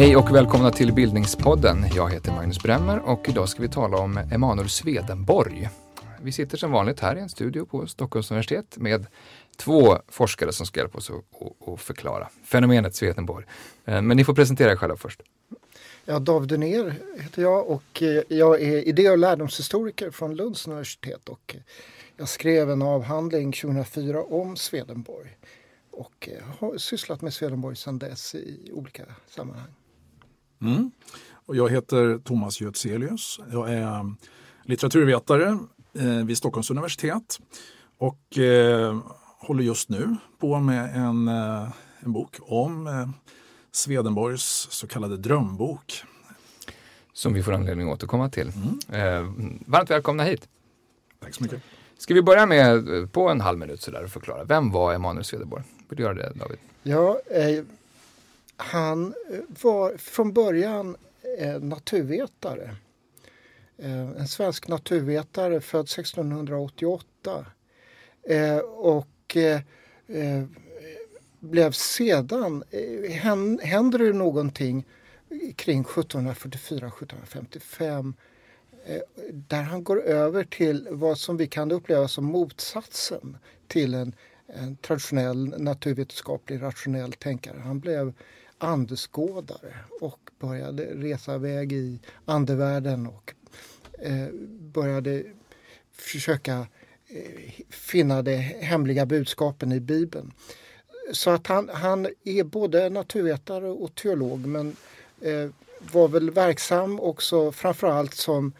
Hej och välkomna till Bildningspodden. Jag heter Magnus Bremmer och idag ska vi tala om Emanuel Swedenborg. Vi sitter som vanligt här i en studio på Stockholms universitet med två forskare som ska hjälpa oss att förklara fenomenet Swedenborg. Eh, men ni får presentera er själva först. Ja, David Dunér heter jag och eh, jag är idé och lärdomshistoriker från Lunds universitet och eh, jag skrev en avhandling 2004 om Swedenborg och har sysslat med Swedenborg sedan dess i olika sammanhang. Mm. Och jag heter Thomas Götzelius. Jag är litteraturvetare eh, vid Stockholms universitet och eh, håller just nu på med en, eh, en bok om eh, Swedenborgs så kallade drömbok. Som vi får anledning att återkomma till. Mm. Eh, varmt välkomna hit. Tack så mycket. Ska vi börja med, eh, på en halv minut sådär, och förklara. Vem var Emanuel Swedenborg? Vill du göra det David? Ja, eh, han eh, var från början naturvetare. Eh, en svensk naturvetare född 1688. Eh, och blev sedan, händer det någonting kring 1744-1755 där han går över till vad som vi kan uppleva som motsatsen till en, en traditionell naturvetenskaplig rationell tänkare. Han blev andeskådare och började resa iväg i andevärlden och eh, började försöka eh, finna de hemliga budskapen i Bibeln. Så att han, han är både naturvetare och teolog men eh, var väl verksam också framförallt som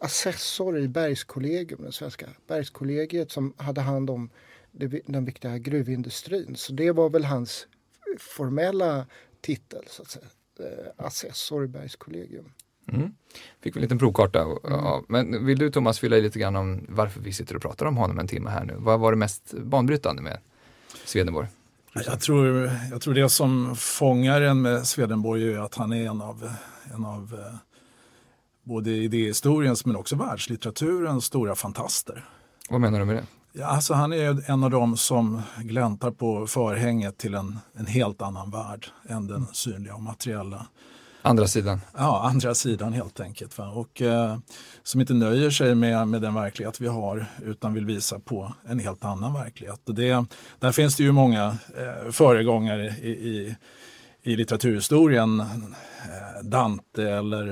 assessor i Bergskollegium, det svenska Bergskollegiet som hade hand om den viktiga gruvindustrin. Så det var väl hans formella titel, så att säga. Eh, assessor i Bergskollegium. Mm. Fick vi en liten provkarta. Mm. Men vill du Thomas fylla i lite grann om varför vi sitter och pratar om honom en timme här nu? Vad var det mest banbrytande med Swedenborg? Jag tror, jag tror det som fångar en med Swedenborg är att han är en av, en av eh, både idéhistoriens men också världslitteraturens stora fantaster. Vad menar du med det? Ja, alltså han är en av dem som gläntar på förhänget till en, en helt annan värld än den synliga och materiella. Andra sidan? Ja, andra sidan helt enkelt. Va? Och eh, som inte nöjer sig med, med den verklighet vi har utan vill visa på en helt annan verklighet. Och det, där finns det ju många eh, föregångare i, i, i litteraturhistorien. Eh, Dante eller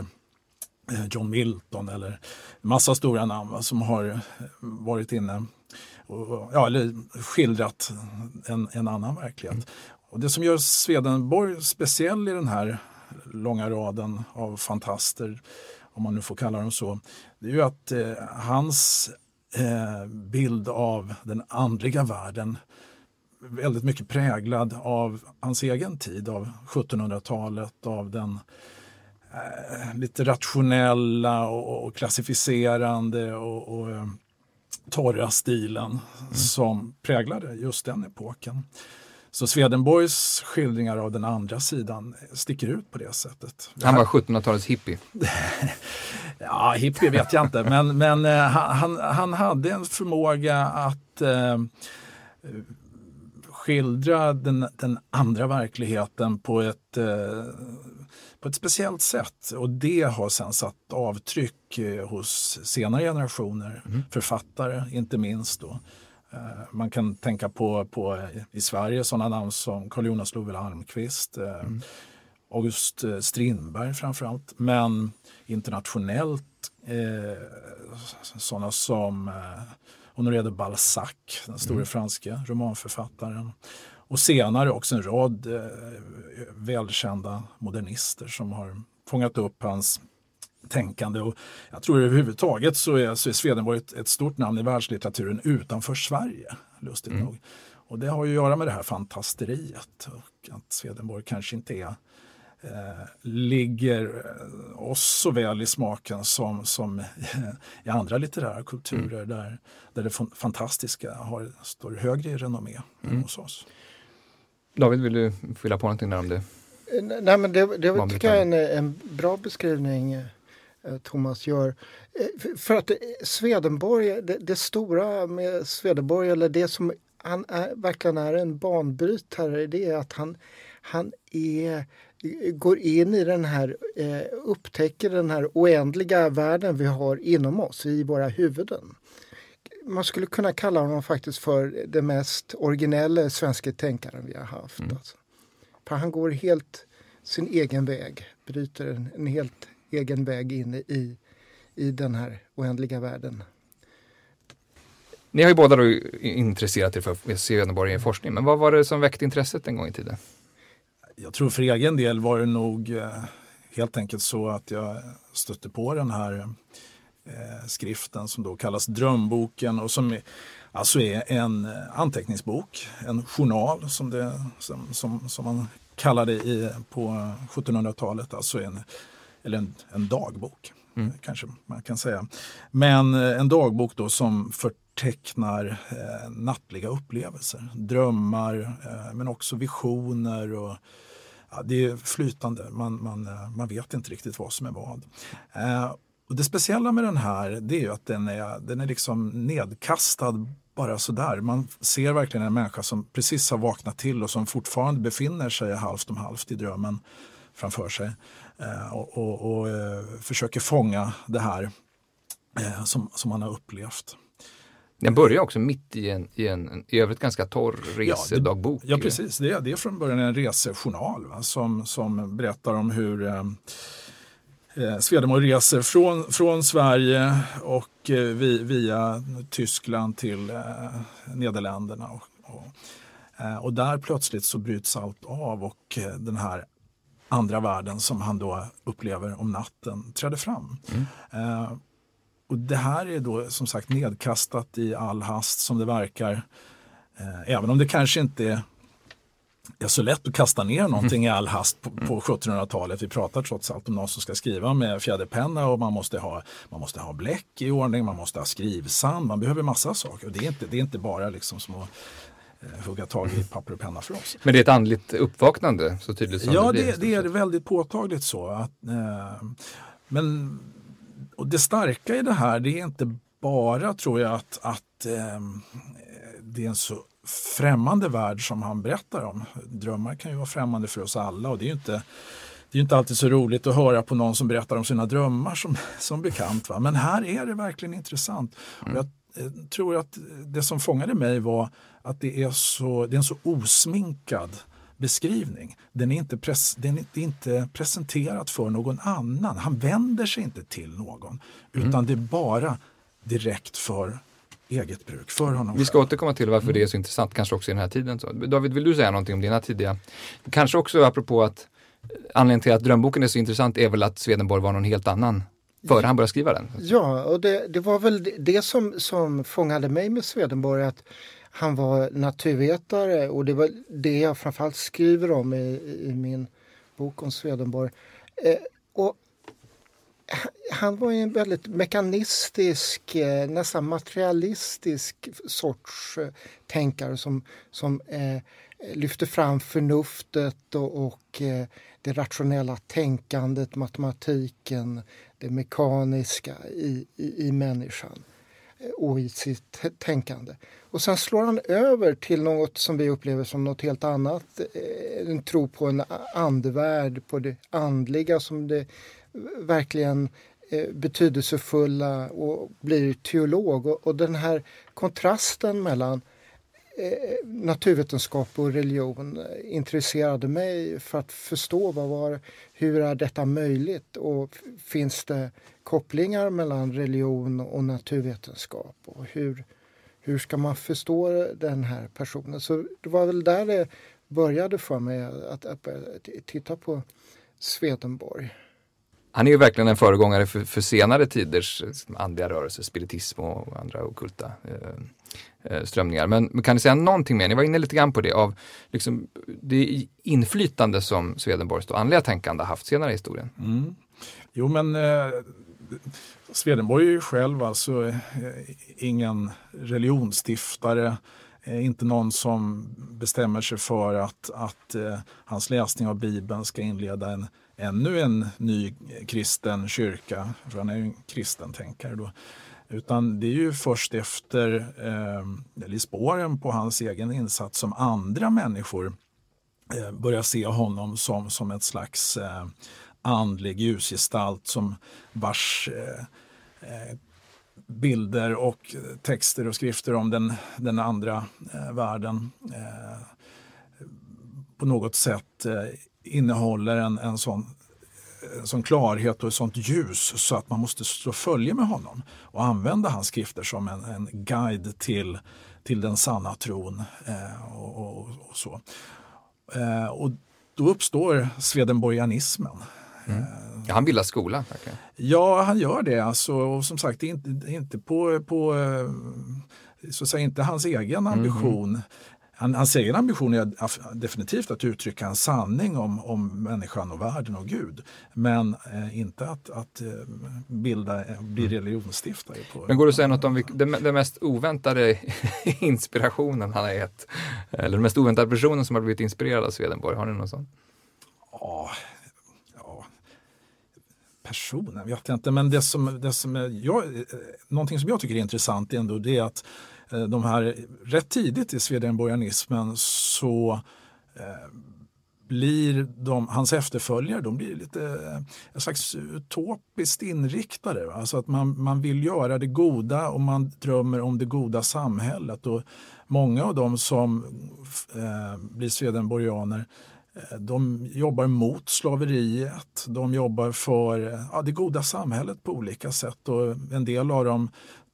eh, John Milton eller massa stora namn som har varit inne och, ja, eller skildrat en, en annan verklighet. Mm. Och det som gör Swedenborg speciell i den här långa raden av fantaster, om man nu får kalla dem så, det är ju att eh, hans eh, bild av den andliga världen väldigt mycket präglad av hans egen tid, av 1700-talet, av den eh, lite rationella och, och klassificerande och, och eh, torra stilen mm. som präglade just den epoken. Så Swedenborgs skildringar av den andra sidan sticker ut på det sättet. Han var 1700-talets hippie? ja, hippie vet jag inte, men, men uh, han, han hade en förmåga att uh, skildra den, den, andra verkligheten på ett uh, på ett speciellt sätt och det har sen satt avtryck eh, hos senare generationer mm. författare, inte minst. Då. Eh, man kan tänka på, på i Sverige sådana namn som Carl Jonas Love Almqvist, eh, mm. August Strindberg framförallt, men internationellt eh, sådana som eh, Honoré de Balzac, den store mm. franske romanförfattaren. Och senare också en rad eh, välkända modernister som har fångat upp hans tänkande. Och jag tror överhuvudtaget så är, så är Swedenborg ett, ett stort namn i världslitteraturen utanför Sverige, lustigt mm. nog. Och det har ju att göra med det här fantasteriet och att Swedenborg kanske inte är eh, ligger oss så väl i smaken som, som i andra litterära kulturer mm. där, där det fantastiska har, står högre i renommé mm. hos oss. David, vill du fylla på någonting där om det? Nej, men det, det tycker jag är en, en bra beskrivning eh, Thomas gör. Eh, för att Swedenborg, det, det, stora med Swedenborg, eller det som han är, verkligen är en banbrytare, det är att han, han är går in i den här, eh, upptäcker den här oändliga världen vi har inom oss, i våra huvuden. Man skulle kunna kalla honom faktiskt för den mest originella svenska tänkaren vi har haft. Mm. Alltså. För han går helt sin egen väg, bryter en, en helt egen väg in i, i den här oändliga världen. Ni har ju båda då intresserat er för Swedenborg i forskning, men vad var det som väckte intresset en gång i tiden? Jag tror för egen del var det nog eh, helt enkelt så att jag stötte på den här eh, skriften som då kallas Drömboken och som är, alltså är en anteckningsbok, en journal som, det, som, som, som man kallade i, på 1700-talet, alltså en, eller en, en dagbok. Mm. kanske man kan säga. Men eh, en dagbok då som förtecknar eh, nattliga upplevelser, drömmar eh, men också visioner. Och, ja, det är flytande, man, man, eh, man vet inte riktigt vad som är vad. Eh, och det speciella med den här det är att den är, den är liksom nedkastad bara sådär. Man ser verkligen en människa som precis har vaknat till och som fortfarande befinner sig halvt om halvt i drömmen framför sig. Eh, och, och, och eh, försöker fånga det här eh, som, som man har upplevt. Den börjar också mitt i en, i en i övrigt ganska torr resedagbok. Ja, ja, precis. Det är, det är från början en resejournal va, som, som berättar om hur eh, Swedenborg reser från, från Sverige och eh, via Tyskland till eh, Nederländerna. Och, och, eh, och, där plötsligt så bryts allt av och den här andra världen som han då upplever om natten trädde fram. Mm. Eh, och det här är då som sagt nedkastat i all hast som det verkar. Eh, även om det kanske inte är så lätt att kasta ner någonting mm. i all hast på, på 1700-talet. Vi pratar trots allt om någon som ska skriva med fjäderpenna och man måste, ha, man måste ha bläck i ordning, man måste ha skrivsand, man behöver massa saker. Och det, är inte, det är inte bara liksom små Eh, hugga tag i papper och penna för oss. Men det är ett andligt uppvaknande så tydligt som ja, det? Ja, det, är väldigt påtagligt så. Att, eh, men och det starka i det här det är inte bara tror jag att, att eh, det är en så främmande värld som han berättar om. Drömmar kan ju vara främmande för oss alla och det är ju inte det är inte alltid så roligt att höra på någon som berättar om sina drömmar som, som bekant. Va? Men här är det verkligen intressant. Mm. Och jag eh, tror att det som fångade mig var att det är, så, det är en så osminkad beskrivning. Den är inte, pres, den är inte presenterad för någon annan. Han vänder sig inte till någon utan mm. det är bara direkt för eget bruk, för honom Vi ska själv. återkomma till varför mm. det är så intressant, kanske också i den här tiden. Så. David, vill du säga någonting om dina tidiga, kanske också apropå att anledningen till att drömboken är så intressant är väl att Swedenborg var någon helt annan före han började skriva den? Ja, och det, det var väl det som, som fångade mig med Swedenborg, att han var naturvetare och det var det jag framförallt skriver om i, i min bok om Swedenborg. Eh, och han var en väldigt mekanistisk, eh, nästan materialistisk sorts eh, tänkare som, som eh, lyfte fram förnuftet och, och eh, det rationella tänkandet, matematiken, det mekaniska i, i, i människan eh, och i sitt tänkande. Och sen slår han över till något som vi upplever som något helt annat. En tro på en andevärld, på det andliga som det verkligen eh, betydelsefulla och blir teolog. Och, den här kontrasten mellan eh, naturvetenskap och religion eh, intresserade mig för att förstå vad var, hur är detta möjligt och finns det kopplingar mellan religion och naturvetenskap och hur, hur ska man förstå den här personen? Så det var väl där det började för mig att, att, att titta på Swedenborg. Han är ju verkligen en föregångare för, för senare tiders andliga rörelser, spiritism och andra okulta eh, eh, strömningar. Men, men, kan ni säga någonting mer? Ni var inne lite grann på det av liksom, det inflytande som Swedenborgs andliga tänkande haft senare i historien. Mm. Jo men eh, Swedenborg är ju själv alltså eh, ingen religionsstiftare, eh, inte någon som bestämmer sig för att, att eh, hans läsning av Bibeln ska inleda en, ännu en ny kristen kyrka, för han är ju en kristen tänkare då. Utan det är ju först efter, eh, eller i spåren på hans egen insats som andra människor eh, börjar se honom som, som ett slags eh, andlig ljusgestalt som vars eh, eh bilder och texter och skrifter om den, den andra eh, världen eh, på något sätt eh, innehåller en, en sån en sån klarhet och ett sånt ljus så att man måste slå följe med honom och använda hans skrifter som en, en guide till, till den sanna tron. Eh, och, och, och, så. Eh, och då uppstår svedenborgianismen. Mm. Ja, han bildar skola. Verkligen. Ja, han gör det. Alltså, och som sagt, det är inte, det är inte på, på eh, så att säga, inte hans egen ambition. Mm. Han, hans egen ambition är definitivt att uttrycka en sanning om, om människan och världen och Gud. Men eh, inte att, att eh, bilda, eh, bli mm. religionsstiftare. På, Men går det att säga något om den, mest oväntade inspirationen han har gett? Eller den mest oväntade personen som har blivit inspirerad av Swedenborg? Har ni någon sån? Ja, ja, personen vet jag inte, men det som, det som jag, eh, någonting som jag tycker är intressant ändå det är att Eh, de här, rätt tidigt i swedenborgianismen så eh, blir de, hans efterföljare de blir lite eh, en slags utopiskt inriktade. Alltså att man, man vill göra det goda och man drömmer om det goda samhället. Och många av dem som eh, blir swedenborgianer eh, de jobbar mot slaveriet, de jobbar för eh, ja, det goda samhället på olika sätt och en del av dem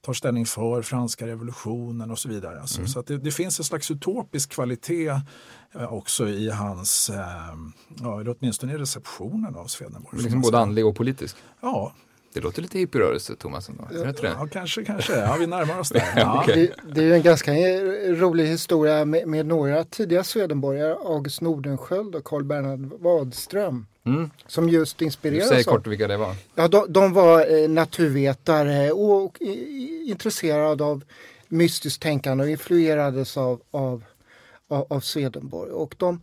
tar ställning för franska revolutionen och så vidare. Alltså, mm. Så att det, det, finns en slags utopisk kvalitet eh, också i hans, eh, ja, eller åtminstone i receptionen av Swedenborg. Liksom både andlig och politisk? Ja. Det låter lite hippierörelse, Thomas. Ändå. Ja, ja, kanske, kanske. Ja, vi närmar oss där. Ja. okay. det, det, är en ganska rolig historia med, med några tidiga Swedenborgare, August Nordenskjöld och Carl Bernhard Wadström. Mm. Som just inspireras Säg kort vilka det var. Ja, de, de var eh, naturvetare och, intresserade av mystiskt tänkande och influerades av, av, av, av Swedenborg. Och de,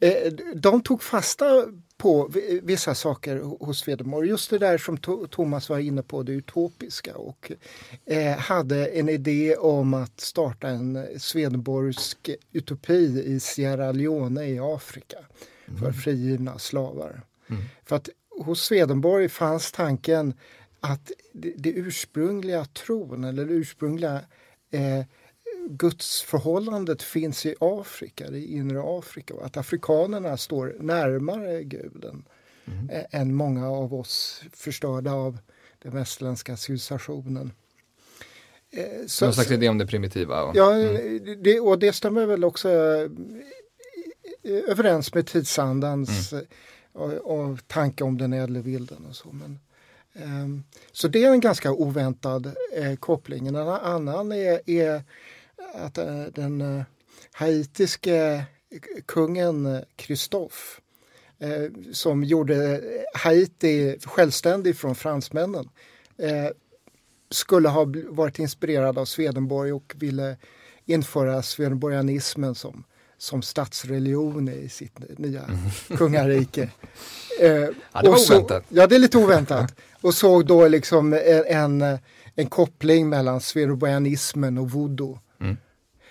eh, de tog fasta på vissa saker hos Swedenborg. Just det där som Thomas var inne på, det utopiska och eh, hade en idé om att starta en Swedenborgsk utopi i Sierra Leone i Afrika för mm. frigivna slavar. Mm. För att hos Swedenborg fanns tanken att det, det ursprungliga tron eller det ursprungliga eh, gudsförhållandet finns i Afrika, i inre Afrika att afrikanerna står närmare guden mm. än många av oss förstörda av den västerländska civilisationen. Eh, så, Någon slags idé om det primitiva? Och, ja, mm. det, och det stämmer väl också Eh, överens med tidsandans mm. och, och tanke om den ädle vilden och så. Men, um, så det är en ganska oväntad eh, koppling. En annan är, är att uh, den uh, haitiske kungen Kristoff som gjorde Haiti självständig från fransmännen skulle ha varit inspirerad av Swedenborg och ville införa swedenborgianismen som som statsreligion i sitt nya mm. kungarike. Eh, ja, det var så, oväntat. Ja, det är lite oväntat. och såg då liksom en, en, en koppling mellan sverobojanismen och voodoo. Mm.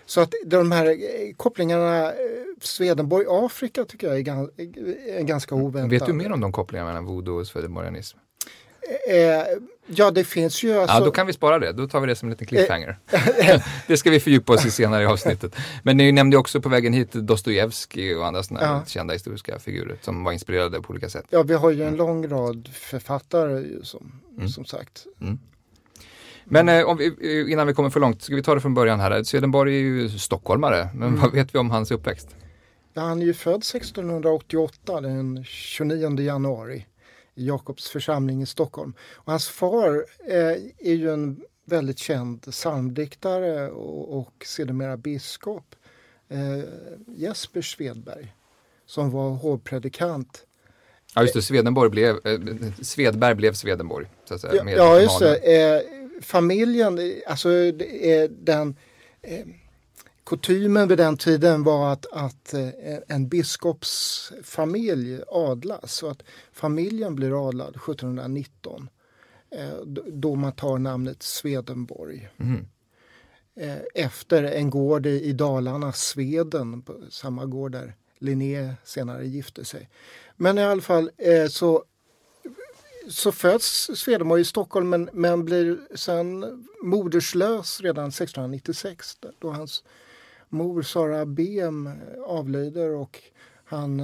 Så att de här eh, kopplingarna, eh, Swedenborg-Afrika tycker jag är, är ganska oväntad. Vet du mer om de kopplingarna mellan voodoo och swedenborgianism? Eh, ja, det finns ju alltså... Ja, då kan vi spara det. Då tar vi det som en liten cliffhanger. Eh, det ska vi fördjupa oss i senare i avsnittet. Men ni nämnde också på vägen hit Dostojevskij och andra sådana ja. kända historiska figurer som var inspirerade på olika sätt. Ja, vi har ju en mm. lång rad författare som, mm. som sagt. Mm. Men eh, vi, innan vi kommer för långt, ska vi ta det från början här. Swedenborg är ju stockholmare, men mm. vad vet vi om hans uppväxt? Ja, han är ju född 1688, den 29 januari i Jakobs församling i Stockholm. Och hans far eh, är ju en väldigt känd psalmdiktare och, och sedermera biskop, eh, Jesper Svedberg, som var hovpredikant. Ja just det, Swedenborg blev, eh, Svedberg blev Swedenborg. Så att säga, ja, just det. Eh, familjen, alltså den eh, Kutymen vid den tiden var att, att eh, en biskopsfamilj adlas. Så att familjen blir adlad 1719 eh, då man tar namnet Swedenborg. Mm. Efter en gård i, Dalarna, Sveden, samma gård där Linné senare gifte sig. Men i alla fall eh, så, så föds Svedemar i Stockholm men, men blir sen moderslös redan 1696 då hans mor Sara Bem avlider och han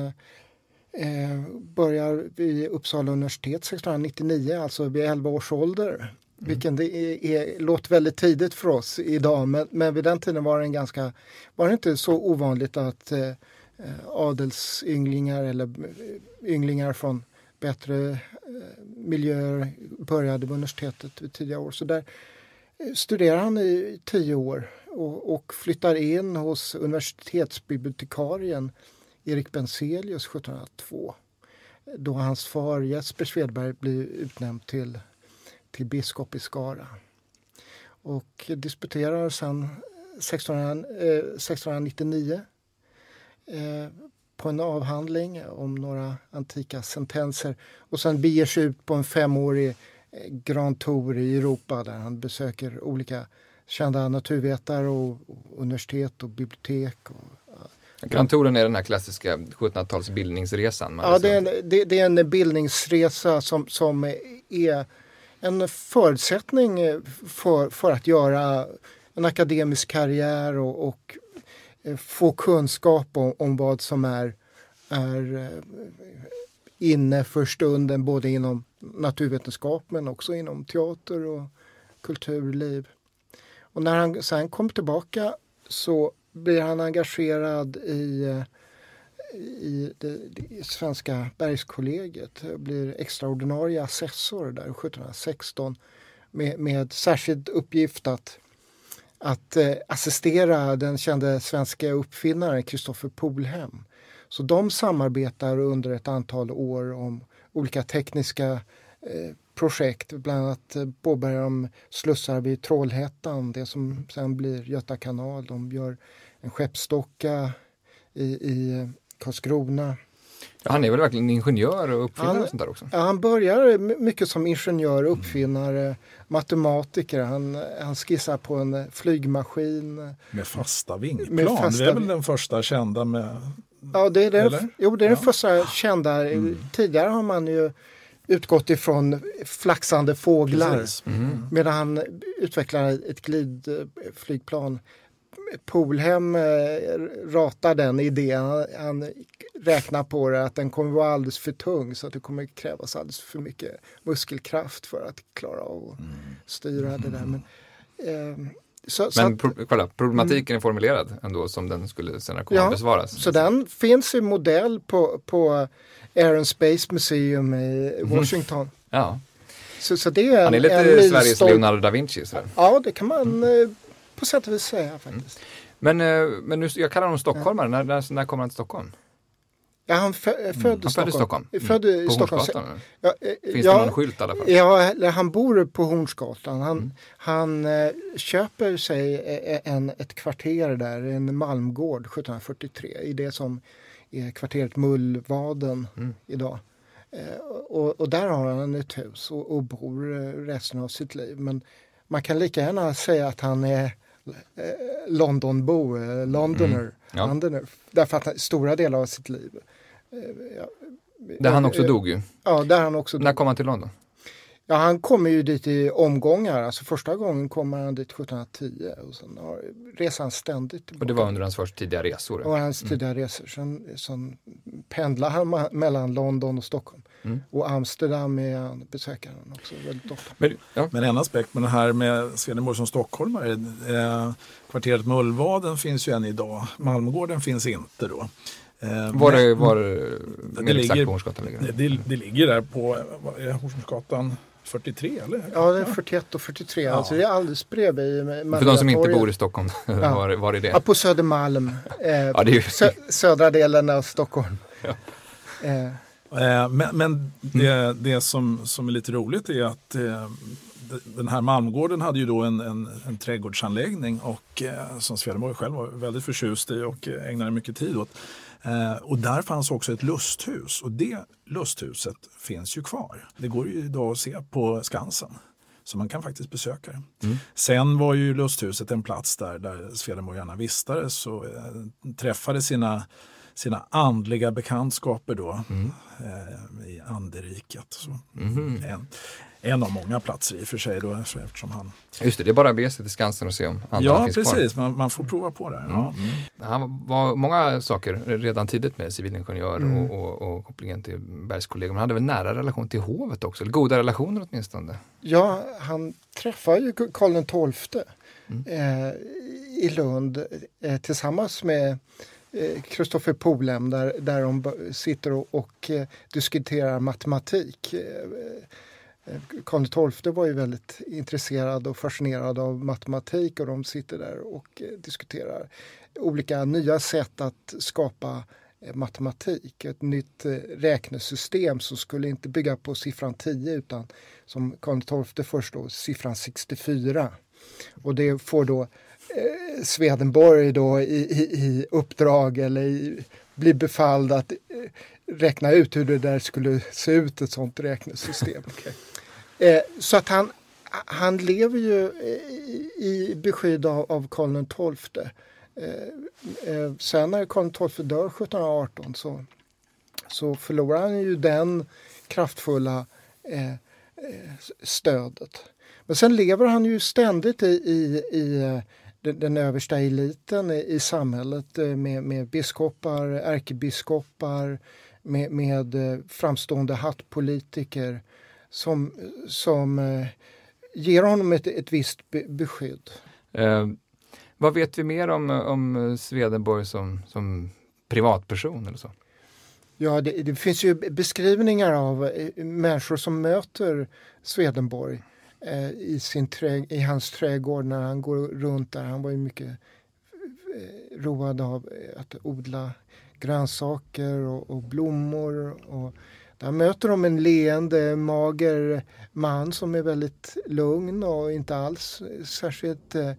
eh, börjar vid Uppsala universitet 1699, alltså vid 11 års ålder. Mm. Vilken det är, är, låter väldigt tidigt för oss idag men, men vid den tiden var det, en ganska, var det inte så ovanligt att eh, adelsynglingar eller eh, ynglingar från bättre eh, miljöer började vid universitetet vid tidiga år. Så där eh, studerar han i tio år och, och flyttar in hos universitetsbibliotekarien Erik Benzelius 1702 då hans far Jesper Svedberg blir utnämnd till, till biskop i Skara. Och disputerar sen 1600, eh, 1699 eh, på en avhandling om några antika sentenser och sen beger sig ut på en femårig eh, Grand Tour i Europa där han besöker olika kända naturvetare och, och universitet och bibliotek. Och, Grand Touren är den här klassiska 1700-tals bildningsresan. Ja, det är, en, det, det är en bildningsresa som, som är en förutsättning för, för att göra en akademisk karriär och, och eh, få kunskap om, om, vad som är, är eh, inne för stunden både inom naturvetenskap men också inom teater och kulturliv. Och när han sen kom tillbaka så blir han engagerad i, eh, i det, det svenska bergskollegiet. Blir extraordinarie assessor där 1716 med, med särskild uppgift att, att eh, assistera den kände svenska uppfinnaren Kristoffer Polhem. Så de samarbetar under ett antal år om olika tekniska eh, projekt. Bland annat eh, påbörjar de slussar vid Trollhättan, det som sen blir Göta kanal. De gör en skeppsdocka i, i Karlskrona. Ja, han är väl verkligen ingenjör och uppfinnare han, och sånt där också? Ja, han börjar mycket som ingenjör, uppfinnare, mm. matematiker. Han, han skissar på en flygmaskin. Med fasta vingplan, med fasta... det är väl den första kända med Ja, det är den, jo, det är den första kända. Mm. Tidigare har man ju utgått ifrån flaxande fåglar. Mm. Medan han utvecklar ett glidflygplan. Polhem eh, ratar den idén. Han räknar på det att den kommer vara alldeles för tung så att det kommer krävas alldeles för mycket muskelkraft för att klara av att mm. styra det där. Men, eh, så, Men pro kolla, problematiken mm. är formulerad ändå som den skulle senare komma ja, att besvaras. Så den finns i modell på, på Air and Space Museum i mhm. Washington. Mm. Ja. Så, så det är Han är lite en Sveriges Leonardo da Vinci. Så. Ja, det kan man mm. på sätt och vis säga faktiskt. Men, eh, men nu, jag kallar honom stockholmare, när, när, när kommer han till Stockholm? Ja, han fö mm. född i Stockholm. Stockholm. Mm. Född i Stockholm. Ja, eh, Finns ja, det någon skylt i alla fall? Ja, han bor på Hornsgatan. Han, mm. han köper sig en, ett kvarter där, en Malmgård 1743 i det som kvarteret Mullvaden mm. idag. Eh, och, och, där har han ett hus och, och, bor resten av sitt liv. Men man kan lika gärna säga att han är eh, Londonbo, eh, Londoner. Mm. Ja. Londoner. Därför att han, stora delar av sitt liv Eh, ja, där han också dog ju. Ja, där han också dog. När kom han till London? Ja, han kommer ju dit i omgångar. Alltså första gången kommer han dit 1710 och sen har resan ständigt tillbaka. Och det var under hans första tidiga resor? Och hans mm. tidiga resor. Sen, sen pendlar han mellan London och Stockholm. Mm. Och Amsterdam är han besöker han också väldigt ofta. Men, ja. Men en aspekt med det här med Swedenborg som stockholmare. Eh, kvarteret Mullvaden finns ju än idag. Malmgården finns inte då. Eh, var det, var det, ligger, på Hornsgatan ligger? Det, det, det, ligger där på Hornsgatan 43 eller? Ja, det är 41 och 43. Ja. Alltså det är alldeles bredvid. För de som inte bor i Stockholm, ja. var, var är det? Ja, på Södermalm. Eh, ja, det är sö södra delen av Stockholm. Ja. Eh. eh men, men det, det som, som är lite roligt är att eh, den här Malmgården hade ju då en, en, en trädgårdsanläggning och, eh, som Swedenborg själv var väldigt förtjust i och ägnade mycket tid åt. Eh, och där fanns också ett lusthus och det lusthuset finns ju kvar. Det går ju idag att se på Skansen. Så man kan faktiskt besöka det. Mm. Sen var ju lusthuset en plats där, där gärna vistades och eh, träffade sina sina andliga bekantskaper då mm. eh, i anderiket. Så. Mm. En, en av många platser i och för sig då, eftersom han... Just det, det är bara att bege sig till Skansen och se om andra ja, finns precis, kvar. Ja, precis, man, man får prova på det. Ja. Mm. Han var många saker redan tidigt med civilingenjör mm. och, och, och, kopplingen till Bergskollegium. Han hade väl nära relation till hovet också, eller goda relationer åtminstone? Ja, han träffade ju Karl XII mm. eh, i Lund eh, tillsammans med Kristoffer eh, Polem där, där de sitter och, och eh, diskuterar matematik. Eh, eh Karl XII var ju väldigt intresserad och fascinerad av matematik och de sitter där och eh, diskuterar olika nya sätt att skapa eh, matematik. Ett nytt räknesystem som skulle inte bygga på siffran 10 utan som Karl XII föreslår, siffran 64. Och det får då Swedenborg då i, i, i uppdrag eller i, blir befalld att eh, räkna ut hur det där skulle se ut, ett sånt räknesystem. okay. eh, så att han, han lever ju i, i beskydd av, av Karl XII. Eh, eh, sen när Karl XII dör 1718 så, så förlorar han ju den kraftfulla eh, eh, stödet. Men sen lever han ju ständigt i, i, i eh, den, den översta eliten i, i samhället eh, med, med biskopar, ärkebiskopar, med, med eh, framstående hattpolitiker som, som eh, ger honom ett, ett visst be, beskydd. Eh, vad vet vi mer om, om Swedenborg som, som privatperson eller så? Ja, det, det finns ju beskrivningar av människor som möter Swedenborg eh, i, sin trä, i hans trädgård när han går runt där. Han var ju mycket eh, road av eh, att odla grönsaker och, och blommor. Och där möter de en leende, mager man som är väldigt lugn och inte alls särskilt eh, eh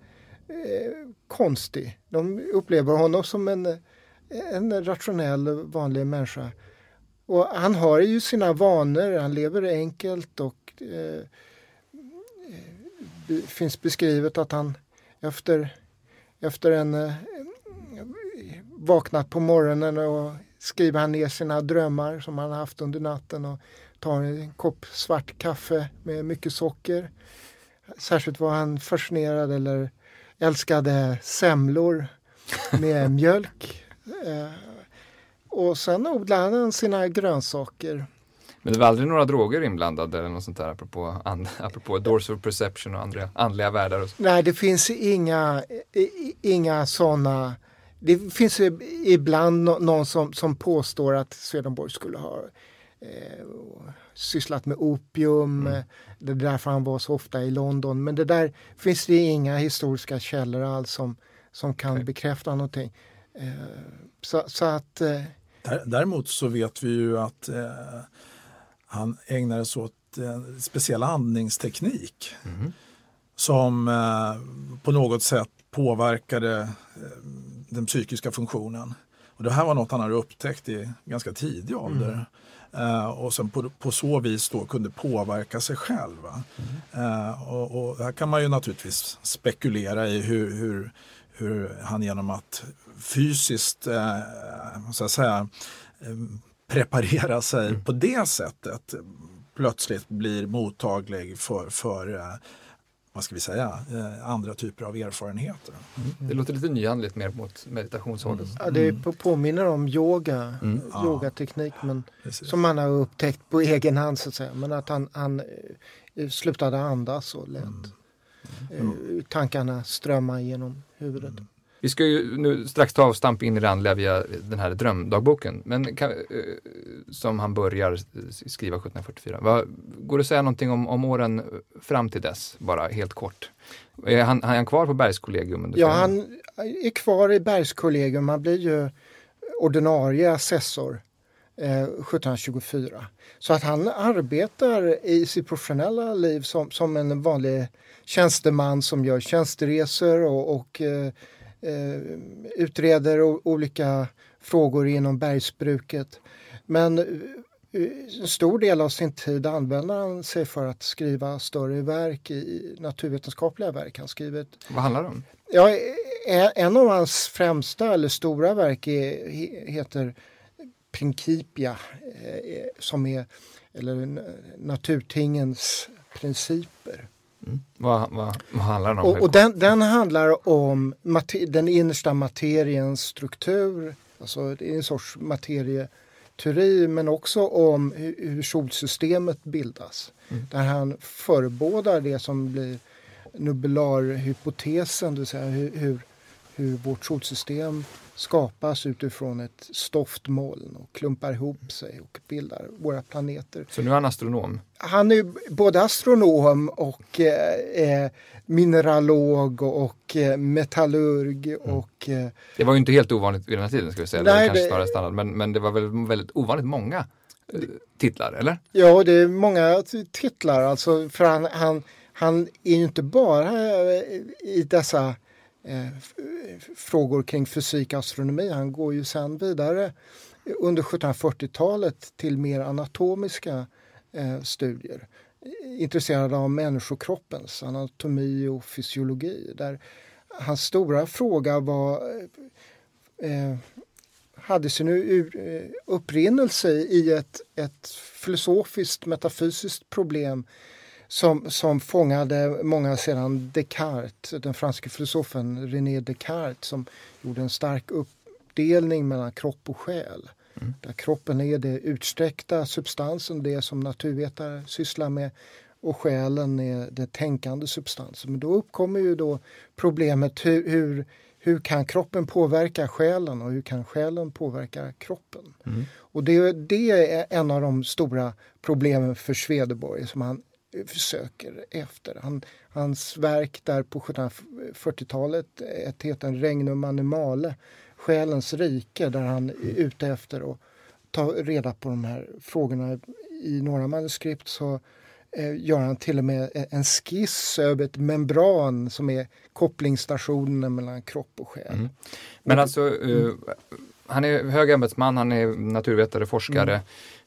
konstig. De upplever honom som en, en rationell, vanlig människa. Och han har ju sina vanor, han lever enkelt och eh, finns beskrivet att han efter, efter en eh, vaknat på morgonen och skriver han ner sina drömmar som han haft under natten och tar en kopp svart kaffe med mycket socker. Särskilt var han fascinerad eller älskade semlor med mjölk. Eh, och sen odlade han sina grönsaker men det var aldrig några droger inblandade eller något sånt där apropå, and, apropå Doors of Perception och andra andliga världar? Och så. Nej, det finns inga, inga sådana. Det finns ibland någon som, som påstår att Swedenborg skulle ha eh, sysslat med opium. Mm. Det är därför han var så ofta i London. Men det där finns det inga historiska källor alls som, som kan okay. bekräfta någonting. Eh, så, så, att... Eh, Däremot så vet vi ju att eh, han ägnade sig åt en speciell andningsteknik mm. som eh, på något sätt påverkade eh, den psykiska funktionen. Och det här var något han hade upptäckt i ganska tidig ålder. Mm. Uh, och sen på, på, så vis då kunde påverka sig själv. Mm. Uh, och, och, här kan man ju naturligtvis spekulera i hur, hur, hur han genom att fysiskt uh, så att säga, preparera sig mm. på det sättet plötsligt blir mottaglig för, för eh, vad ska vi säga, eh, andra typer av erfarenheter. Mm. Det låter lite nyandligt mer mot meditationshållet. Mm. Ja, det mm. påminner om yoga, mm. yogateknik men, som man har upptäckt på egen hand så att säga. Men att han, han eh, slutade andas och lät mm. tankarna strömma genom huvudet. Vi ska ju nu strax ta avstamp in i det andliga via den här drömdagboken, men kan, eh, som han börjar skriva 1744. Vad, går det att säga någonting om, om åren fram till dess, bara helt kort? Är han, är han kvar på Bergskollegium? ja, han är kvar i Bergskollegium. Han blir ju ordinarie assessor eh, 1724. Så att han arbetar i sitt professionella liv som, som en vanlig tjänsteman som gör tjänsteresor och, och eh, utreder olika frågor inom bergsbruket. Men eh, en stor del av sin tid använder han sig för att skriva större verk, i naturvetenskapliga verk. Han skrivit, Vad handlar det om? Ja, en av hans främsta eller stora verk är, heter Principia som är eller naturtingens principer. Mm. Vad, vad, vad, handlar den om? Och, och den, den, handlar om den innersta materiens struktur. Alltså det är en sorts materieteori men också om hur, hur solsystemet bildas. Mm. Där han förebådar det som blir nubularhypotesen, det vill säga hur, hur, hur vårt solsystem skapas utifrån ett stoftmoln och klumpar ihop sig och bildar våra planeter. Så nu är han astronom? Han är både astronom och eh, eh mineralog och eh, metallurg. Mm. Och, eh, det var ju inte helt ovanligt vid den här tiden ska vi säga, nej, det kanske snarare standard, men, men det var väl väldigt ovanligt många eh, titlar, eller? Ja, det är många titlar, alltså för han, han, han är ju inte bara i dessa eh, frågor kring fysik och astronomi. Han går ju sen vidare under 1740-talet till mer anatomiska eh, studier. Intresserad av människokroppens anatomi och fysiologi. Där hans stora fråga var eh, eh hade sin eh, upprinnelse i ett, ett filosofiskt metafysiskt problem som, som fångade många sedan Descartes, den franske filosofen René Descartes som gjorde en stark uppdelning mellan kropp och själ. Mm. Där kroppen är det utsträckta substansen, det som naturvetare sysslar med och själen är det tänkande substansen. Men då uppkommer ju då problemet hur, hur, hur kan kroppen påverka själen och hur kan själen påverka kroppen? Mm. Och det, det är en av de stora problemen för Swedenborg som han försöker efter. Han, hans verk där på 1740-talet heter Regnum Animale, Själens rike, där han är ute efter att ta reda på de här frågorna. I några manuskript så eh, gör han till och med en skiss över ett membran som är kopplingsstationen mellan kropp och själ. Mm. Men alltså, uh, han är hög ämbetsman, han är naturvetare, forskare. Mm.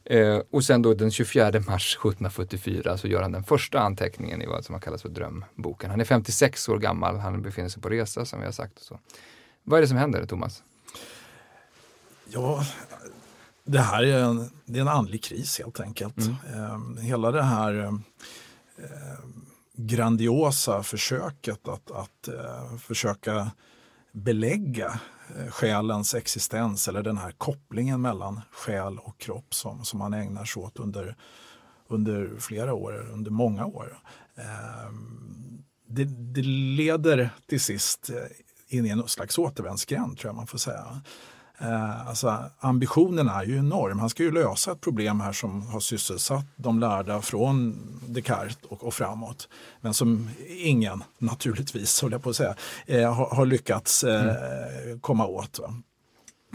Eh, och sen då den 24 mars 1774 så gör han den första anteckningen i vad som kallas för drömboken. Han är 56 år gammal, han befinner sig på resa som vi har sagt. Så. Vad är det som händer, Thomas? Ja, det här är en, det är en andlig kris helt enkelt. Mm. Eh, hela det här eh, grandiosa försöket att, att eh, försöka belägga eh, själens existens eller den här kopplingen mellan själ och kropp som, som man ägnar sig åt under, under flera år, under många år. Ehm, det, det leder till sist eh, in i en slags återvändsgränd tror jag man får säga. Eh, alltså, ambitionen är ju enorm. Han ska ju lösa ett problem här som har sysselsatt de lärda från Descartes och, och framåt. Men som ingen, naturligtvis, håller jag på att säga, eh, har, har, lyckats eh, mm. komma åt. Va?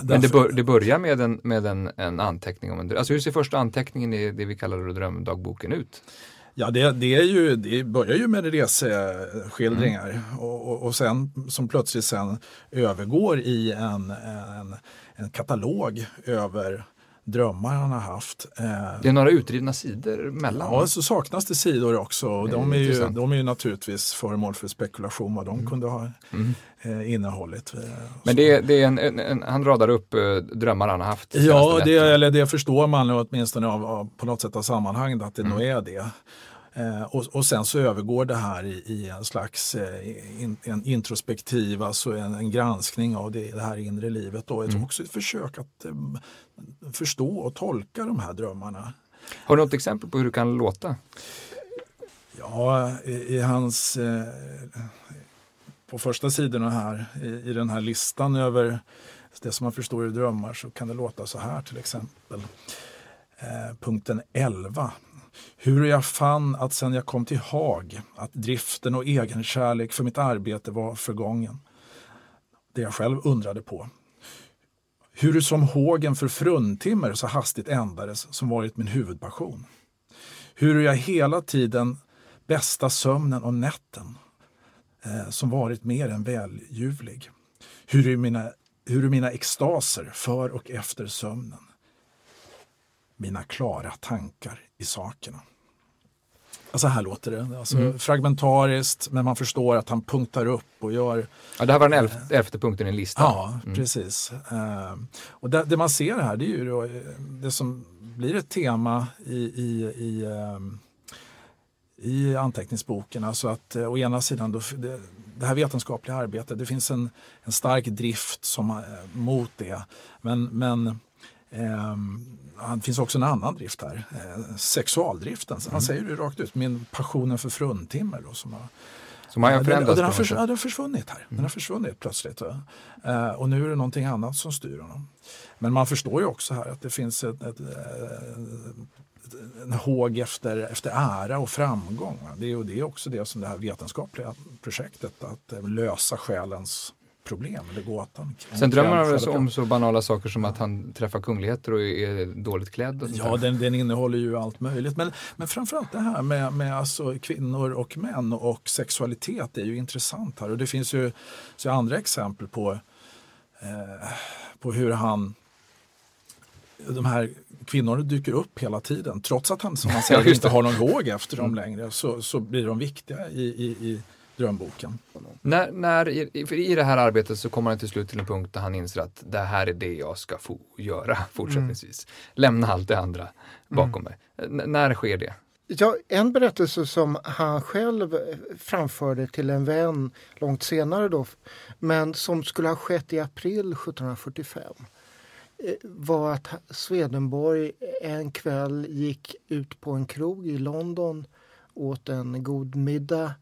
Men det, bör, det, börjar med, en, med en, en anteckning om en Alltså hur ser första anteckningen i det vi kallar drömdagboken ut? Ja, det, det, är ju, det börjar ju med reseskildringar mm. och, och, och, sen som plötsligt sen övergår i en, en, en katalog över drömmar han har haft. Eh, det är några utrivna sidor mellan? Ja, så saknas det sidor också. Och de, är ju, de är ju naturligtvis föremål för spekulation vad de mm. kunde ha mm. eh, innehållit. Men det, det är en, en, en, han radar upp eh, drömmar han har haft? Ja, det, eller det förstår man åtminstone av, av, på något sätt av sammanhanget att det mm. nog är det. Eh, och, och, sen så övergår det här i, i en slags eh, in, en introspektiv, alltså en, en, granskning av det, det här inre livet. Och mm. också ett försök att eh, förstå och tolka de här drömmarna. Har du något exempel på hur det kan låta? Ja, i, i hans eh, på första sidorna här i, i, den här listan över det som man förstår i drömmar så kan det låta så här till exempel. Eh, punkten 11. Hur jag fann att sen jag kom till Haag att driften och egenkärlek för mitt arbete var förgången. Det jag själv undrade på. Hur som hågen för fruntimmer så hastigt ändades som varit min huvudpassion. Hur jag hela tiden bästa sömnen och nätten eh, som varit mer än välljuvlig. Hur mina, hur mina extaser för och efter sömnen mina klara tankar i sakerna. Så här låter det. Alltså, mm. Fragmentariskt, men man förstår att han punktar upp och gör... Ja, det här var den elfte, elfte punkten i listan. Ja, mm. precis. Uh, och det, det, man ser här, det är ju då, det som blir ett tema i, i, i, um, i anteckningsboken. Alltså att uh, å ena sidan, då, det, det här vetenskapliga arbetet, det finns en, en stark drift som, uh, mot det. Men, men det finns också en annan drift här, eh, sexualdriften. Han mm. säger det rakt ut, min passionen för fruntimmer. Då, som har, som har förändrats? Den, den, har förs den har försvunnit här. Mm. Den har försvunnit plötsligt. Eh, och nu är det någonting annat som styr honom. Men man förstår ju också här att det finns ett, ett, ett en håg efter, efter ära och framgång. Det är, och det är också det som det här vetenskapliga projektet, att eh, lösa själens problem eller gåtan. Sen drömmer han väl om så banala saker som att han träffar kungligheter och är dåligt klädd? Och ja, den, den, innehåller ju allt möjligt. Men, men framförallt det här med, med alltså kvinnor och män och sexualitet är ju intressant här. Och det finns ju så andra exempel på, eh, på hur han de här kvinnorna dyker upp hela tiden. Trots att han som han säger inte har någon håg efter dem mm. längre så, så blir de viktiga i, i, i drömboken. När, när, för I det här arbetet så kommer han till slut till en punkt där han inser att det här är det jag ska få göra fortsättningsvis. Mm. Lämna allt det andra bakom mm. mig. N när sker det? Ja, en berättelse som han själv framförde till en vän långt senare då, men som skulle ha skett i april 1745 eh, var att Swedenborg en kväll gick ut på en krog i London, åt en god middag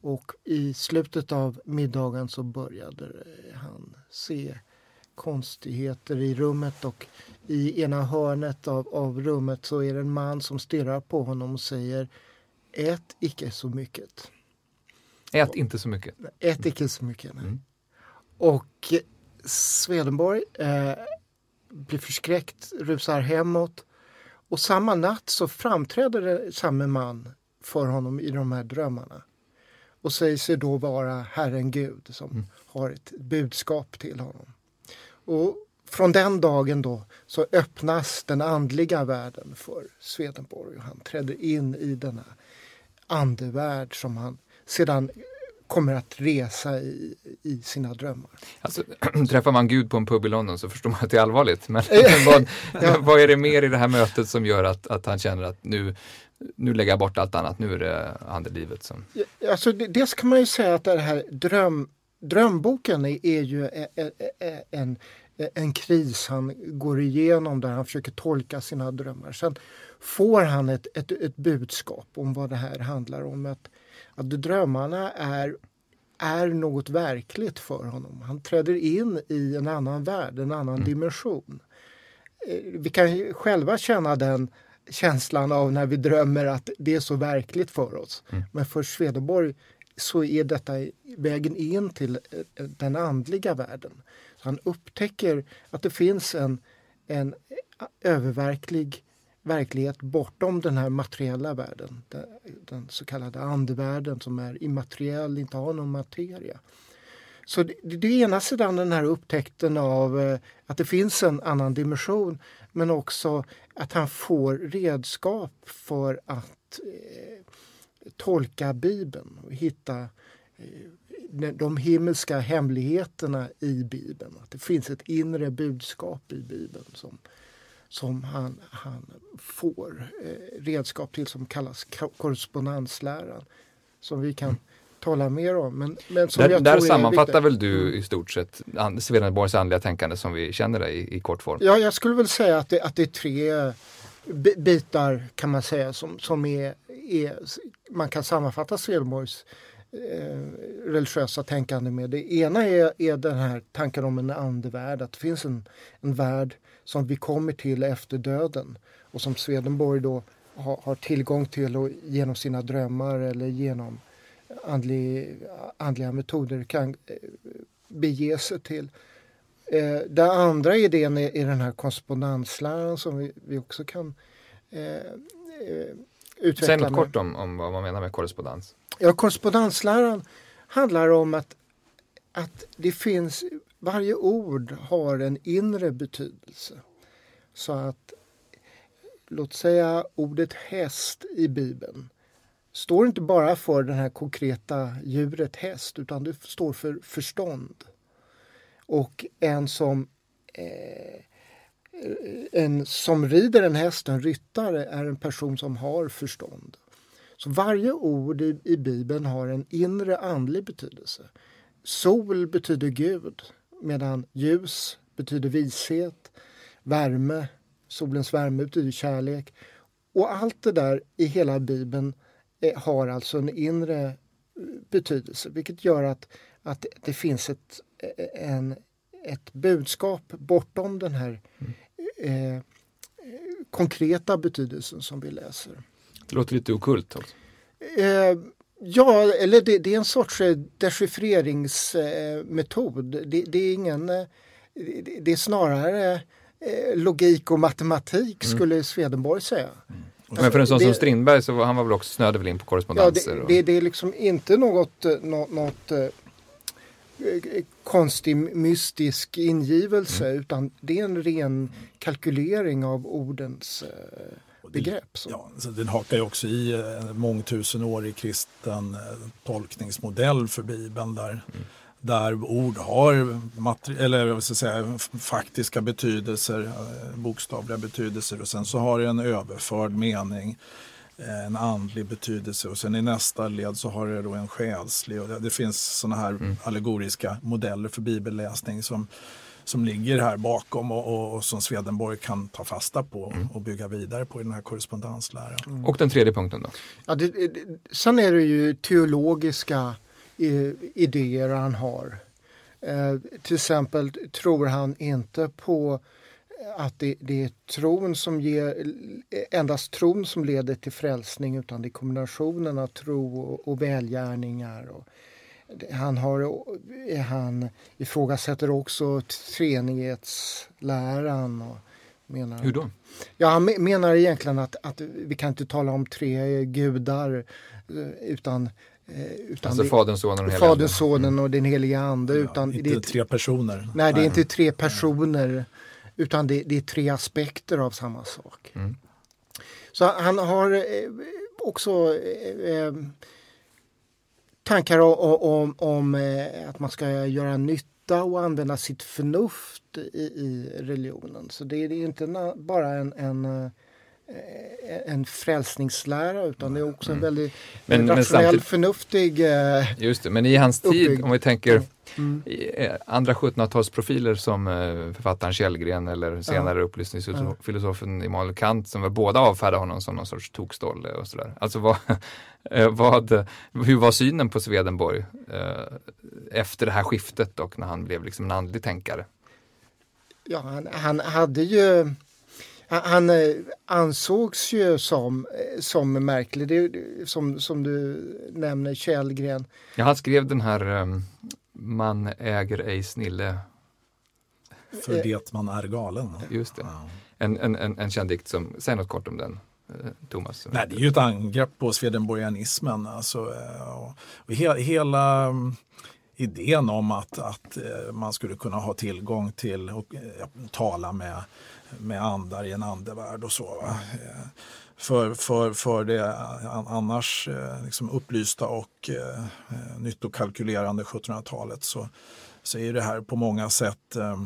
och i slutet av middagen så började han se konstigheter i rummet och i ena hörnet av, av rummet så är det en man som stirrar på honom och säger Ät icke så mycket. Ät inte så mycket. Ät icke så mycket. Mm. Och Swedenborg eh, blir förskräckt, rusar hemåt och samma natt så framträder det samma man för honom i de här drömmarna och säger sig då vara Herren Gud som mm. har ett budskap till honom. Och från den dagen då så öppnas den andliga världen för Swedenborg och han träder in i denna andevärld som han sedan kommer att resa i, i sina drömmar. Alltså, träffar man Gud på en pub i London så förstår man att det är allvarligt. Men vad, ja. vad är det mer i det här mötet som gör att, att han känner att nu, nu lägger jag bort allt annat, nu är det andelivet som... Alltså, dels kan man ju säga att det här dröm, drömboken är, är ju en, en, en kris han går igenom där han försöker tolka sina drömmar. Sen får han ett, ett, ett budskap om vad det här handlar om. Att, att drömmarna är, är något verkligt för honom. Han träder in i en annan värld, en annan mm. dimension. Eh, vi kan själva känna den känslan av när vi drömmer att det är så verkligt för oss. Mm. Men för Swedenborg så är detta vägen in till eh, den andliga världen. Så han upptäcker att det finns en, en öververklig verklighet bortom den här materiella världen. Den, den så kallade andevärlden som är immateriell, inte har någon materia. Så det, det är ena sidan den här upptäckten av eh, att det finns en annan dimension men också att han får redskap för att eh, tolka Bibeln och hitta eh, de himmelska hemligheterna i Bibeln. Att det finns ett inre budskap i Bibeln som, som han, han får eh, redskap till som kallas korrespondensläran. Som vi kan tala mer om. Men, men som där, där sammanfattar väl du i stort sett Swedenborgs andliga tänkande som vi känner det i, i kort form? Ja, jag skulle väl säga att det, att det är tre bitar kan man säga som, som är, är man kan sammanfatta Swedenborgs eh, religiösa tänkande med. Det ena är, är den här tanken om en andevärld, att det finns en, en värld som vi kommer till efter döden och som Swedenborg då har, har tillgång till och genom sina drömmar eller genom andlig, andliga metoder kan eh, bege sig till. Eh, den andra idén är, är den här korrespondensläran som vi, vi också kan eh, eh, utveckla. Säg något med. kort om, om vad man menar med korrespondens. Ja, korrespondensläran handlar om att, att det finns, varje ord har en inre betydelse. Så att, låt säga ordet häst i Bibeln står inte bara för det här konkreta djuret häst utan det står för förstånd. Och en som, eh, en som rider en häst, en ryttare, är en person som har förstånd. Så varje ord i, i Bibeln har en inre andlig betydelse. Sol betyder Gud medan ljus betyder vishet, värme, solens värme betyder kärlek. Och allt det där i hela Bibeln eh, har alltså en inre eh, betydelse vilket gör att, att det finns ett, eh, en, ett budskap bortom den här eh, konkreta betydelsen som vi läser. Det låter lite okult. Alltså. Eh, ja, eller det, det, är en sorts dechiffreringsmetod. Eh, det, det, är ingen... Eh, det är snarare eh, logik och matematik mm. skulle Swedenborg säga. Mm. Men för en sån det, som Strindberg så var han var väl också snöade väl in på korrespondenser? Ja, det, och... det, det, är liksom inte något, något, något konstig mystisk ingivelse mm. utan det är en ren kalkylering av ordens begrepp. Så. Ja, så den hakar ju också i en mångtusenårig kristen tolkningsmodell för Bibeln där mm där ord har eller, vad ska säga, faktiska betydelser, eh, bokstavliga betydelser och sen så har det en överförd mening eh, en andlig betydelse och sen i nästa led så har det då en själslig och det, det finns sådana här mm. allegoriska modeller för bibelläsning som, som ligger här bakom och, och, och som Swedenborg kan ta fasta på mm. och bygga vidare på i den här korrespondensläran. Mm. Och den tredje punkten då? Ja, det, det, sen är det ju teologiska idéer han har. Eh, till exempel tror han inte på att det, det, är tron som ger, endast tron som leder till frälsning utan det är kombinationen av tro och, och välgärningar. Och han, har, han ifrågasätter också treenighetsläran. Och menar, Hur då? Ja, han menar egentligen att, att vi kan inte tala om tre gudar eh, utan Eh, utan alltså Fadern, Sonen och Fadern, Sonen och den heliga Ande. Ja, utan inte det är, tre personer. Nej, det är inte tre personer. Utan det, det är tre aspekter av samma sak. Mm. Så han har eh, också eh, eh tankar om, om, om eh, att man ska göra nytta och använda sitt förnuft i, i religionen. Så det är, det är inte bara en, en Eh, en frälsningslära utan det är också en mm. väldigt men, rationell, men förnuftig eh, Just det, men i hans tid, uppbygg. om vi tänker mm. Eh, andra 1700-talsprofiler som författaren Källgren eller senare ja. upplysningsfilosofen Immanuel Kant som var båda avfärdade honom som någon sorts tokstolle och sådär. Alltså vad, vad, hur var synen på Swedenborg efter det här skiftet och när han blev liksom en andlig tänkare? Ja, han, han hade ju han eh, ansågs ju som, eh, som märklig, det, som, som du nämner Källgren. Ja, han skrev den här um, Man äger ej snille. För eh, det man är galen. Just det. En, en, en, en känd dikt som, säg något kort om den. Thomas? Nej, det är ju ett angrepp på swedenborgianismen. Alltså, och, och he, hela mm, idén om att, att man skulle kunna ha tillgång till och tala med med andar i en andevärld och så. Va? Eh, för, för, för det annars eh, liksom upplysta och eh, nyttokalkylerande 1700-talet så, så är det här på många sätt eh,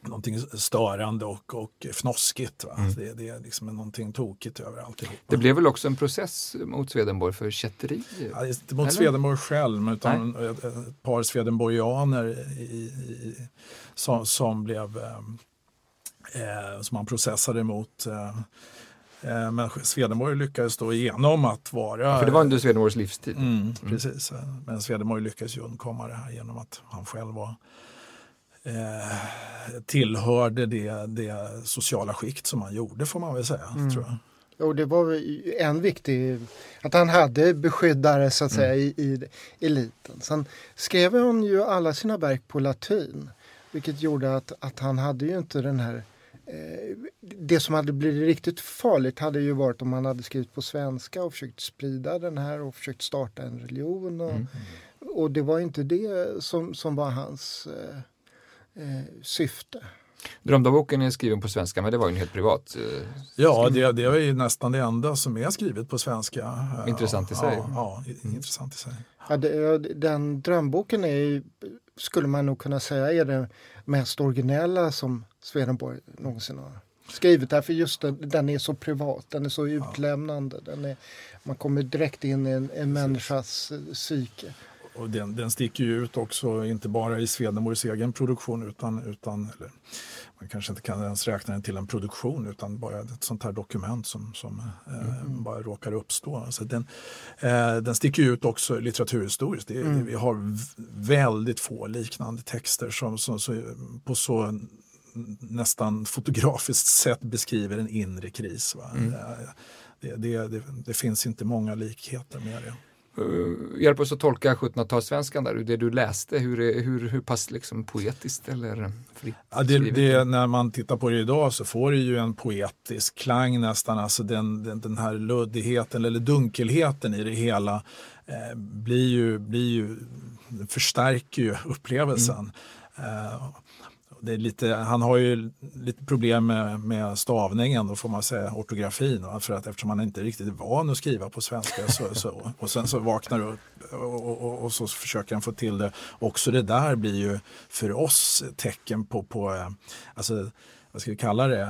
någonting störande och, och fnoskigt. Va? Mm. Det, det är liksom någonting tokigt över alltihop. Det blev väl också en process mot Swedenborg för kätteri? Ja, inte mot Eller? Swedenborg själv utan ett, ett par Swedenborgianer i, i, som, som blev eh, eh, som han processade mot. Eh, eh, men Swedenborg lyckades då igenom att vara... Ja, för det var under Swedenborgs livstid? Mm, mm. Precis, men Swedenborg lyckades ju undkomma det här genom att han själv var eh, tillhörde det, det sociala skikt som han gjorde får man väl säga. Mm. tror jag. Och det var en viktig, att han hade beskyddare så att säga mm. i, i eliten. Sen skrev han ju alla sina verk på latin. Vilket gjorde att, att han hade ju inte den här Eh, det som hade blivit riktigt farligt hade ju varit om han hade skrivit på svenska och försökt sprida den här och försökt starta en religion. Och, mm. och det var inte det som, som var hans eh, eh, syfte. Drömdagboken är skriven på svenska, men det var ju en helt privat. Eh, ja, det, det är ju nästan det enda som är skrivet på svenska. Intressant i sig. Ja, ja mm. intressant i sig. Ja, det, den drömboken är ju, skulle man nog kunna säga är det mest originella som Swedenborg någonsin har skrivit. Därför just den, den är så privat, den är så utlämnande. Den är, man kommer direkt in i en, en människas psyke. Och den, den sticker ju ut också, inte bara i Swedenborgs egen produktion utan, utan eller, man kanske inte kan ens räkna den till en produktion utan bara ett sånt här dokument som, som eh, mm. bara råkar uppstå. Alltså den, eh, den sticker ut också litteraturhistoriskt. Det, mm. Vi har väldigt få liknande texter som, som, som på så nästan fotografiskt sätt beskriver en inre kris. Mm. Det, det, det, det, finns inte många likheter med det. Uh, hjälp oss att tolka 1700-talssvenskan där, det du läste, hur, hur, hur pass liksom poetiskt eller fritt ja, det, det, När man tittar på det idag så får det ju en poetisk klang nästan, alltså den, den, den här luddigheten eller dunkelheten i det hela eh, blir ju, blir ju, förstärker ju upplevelsen. Mm. Eh, det är lite, han har ju lite problem med, med stavningen, då får man säga, ortografin. För att eftersom han inte är riktigt van att skriva på svenska så, så, och sen så vaknar du upp och, och, och, så försöker han få till det. Också det där blir ju för oss tecken på, på eh, alltså, vad ska vi kalla det,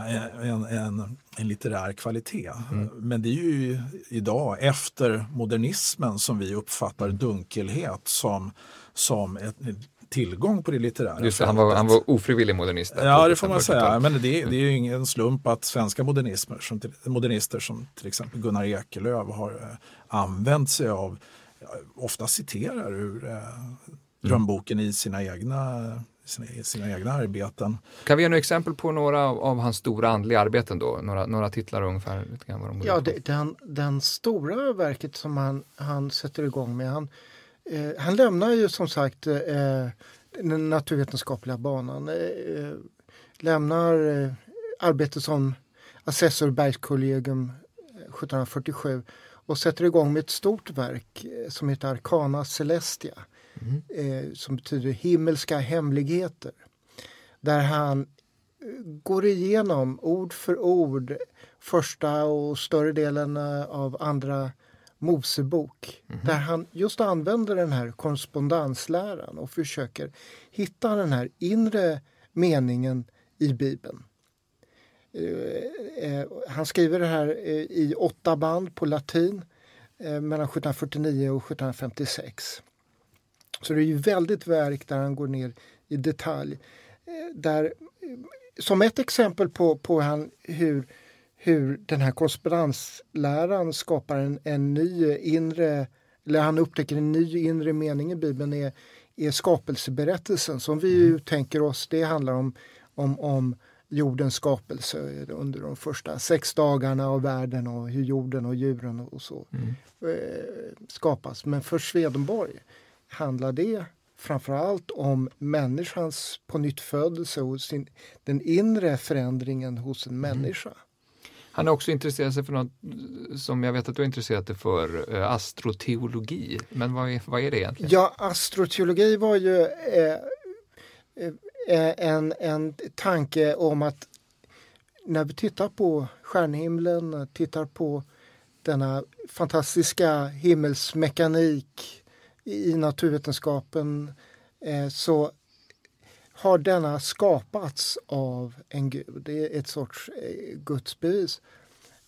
en, en, en litterär kvalitet. Mm. Men det är ju idag, efter modernismen, som vi uppfattar dunkelhet som, som ett tillgång på det litterära Just det, han var, han var ofrivillig modernist. Ja, det får man säga. Men det, det är ju ingen slump att svenska modernismer, som till, modernister som till exempel Gunnar Ekelöf har eh, använt sig av, ofta citerar ur eh, drömboken i sina egna sina, sina egna arbeten. Kan vi ge några exempel på några av, av hans stora andliga arbeten då? Några, några titlar ungefär? vad de ja, det, den, den stora verket som han, han sätter igång med, han, Eh, han lämnar ju som sagt eh, den naturvetenskapliga banan. Eh, lämnar eh, arbetet som assessor i Bergskollegium 1747 eh, och sätter igång med ett stort verk eh, som heter Arcana Celestia. Mm. som betyder himmelska hemligheter. Där han går igenom ord för ord första och större delen av andra Mosebok mm. där han just använder den här korrespondensläran och försöker hitta den här inre meningen i Bibeln. Eh, eh, han skriver det här eh, i åtta band på latin mellan 1749 och 1756. Så det är ju väldigt verk där han går ner i detalj. Där, som ett exempel på, på han, hur hur den här korrespondensläran skapar en, en ny inre, eller han upptäcker en ny inre mening i Bibeln är, är skapelseberättelsen som vi mm. tänker oss, det handlar om, om, om jordens skapelse under de första sex dagarna av världen och hur jorden och djuren och så mm. eh, skapas. Men för Swedenborg handlar det framförallt om människans pånyttfödelse och sin, den inre förändringen hos en mm. människa. Han har också intresserat sig för något eh, som jag vet att du har intresserat dig för, eh, astroteologi. Men vad är, vad är det egentligen? Ja, astroteologi var ju eh, eh, en, en tanke om att när vi tittar på stjärnhimlen, tittar på denna fantastiska himmelsmekanik i naturvetenskapen eh, så har denna skapats av en gud. Det är ett sorts eh, gudsbevis.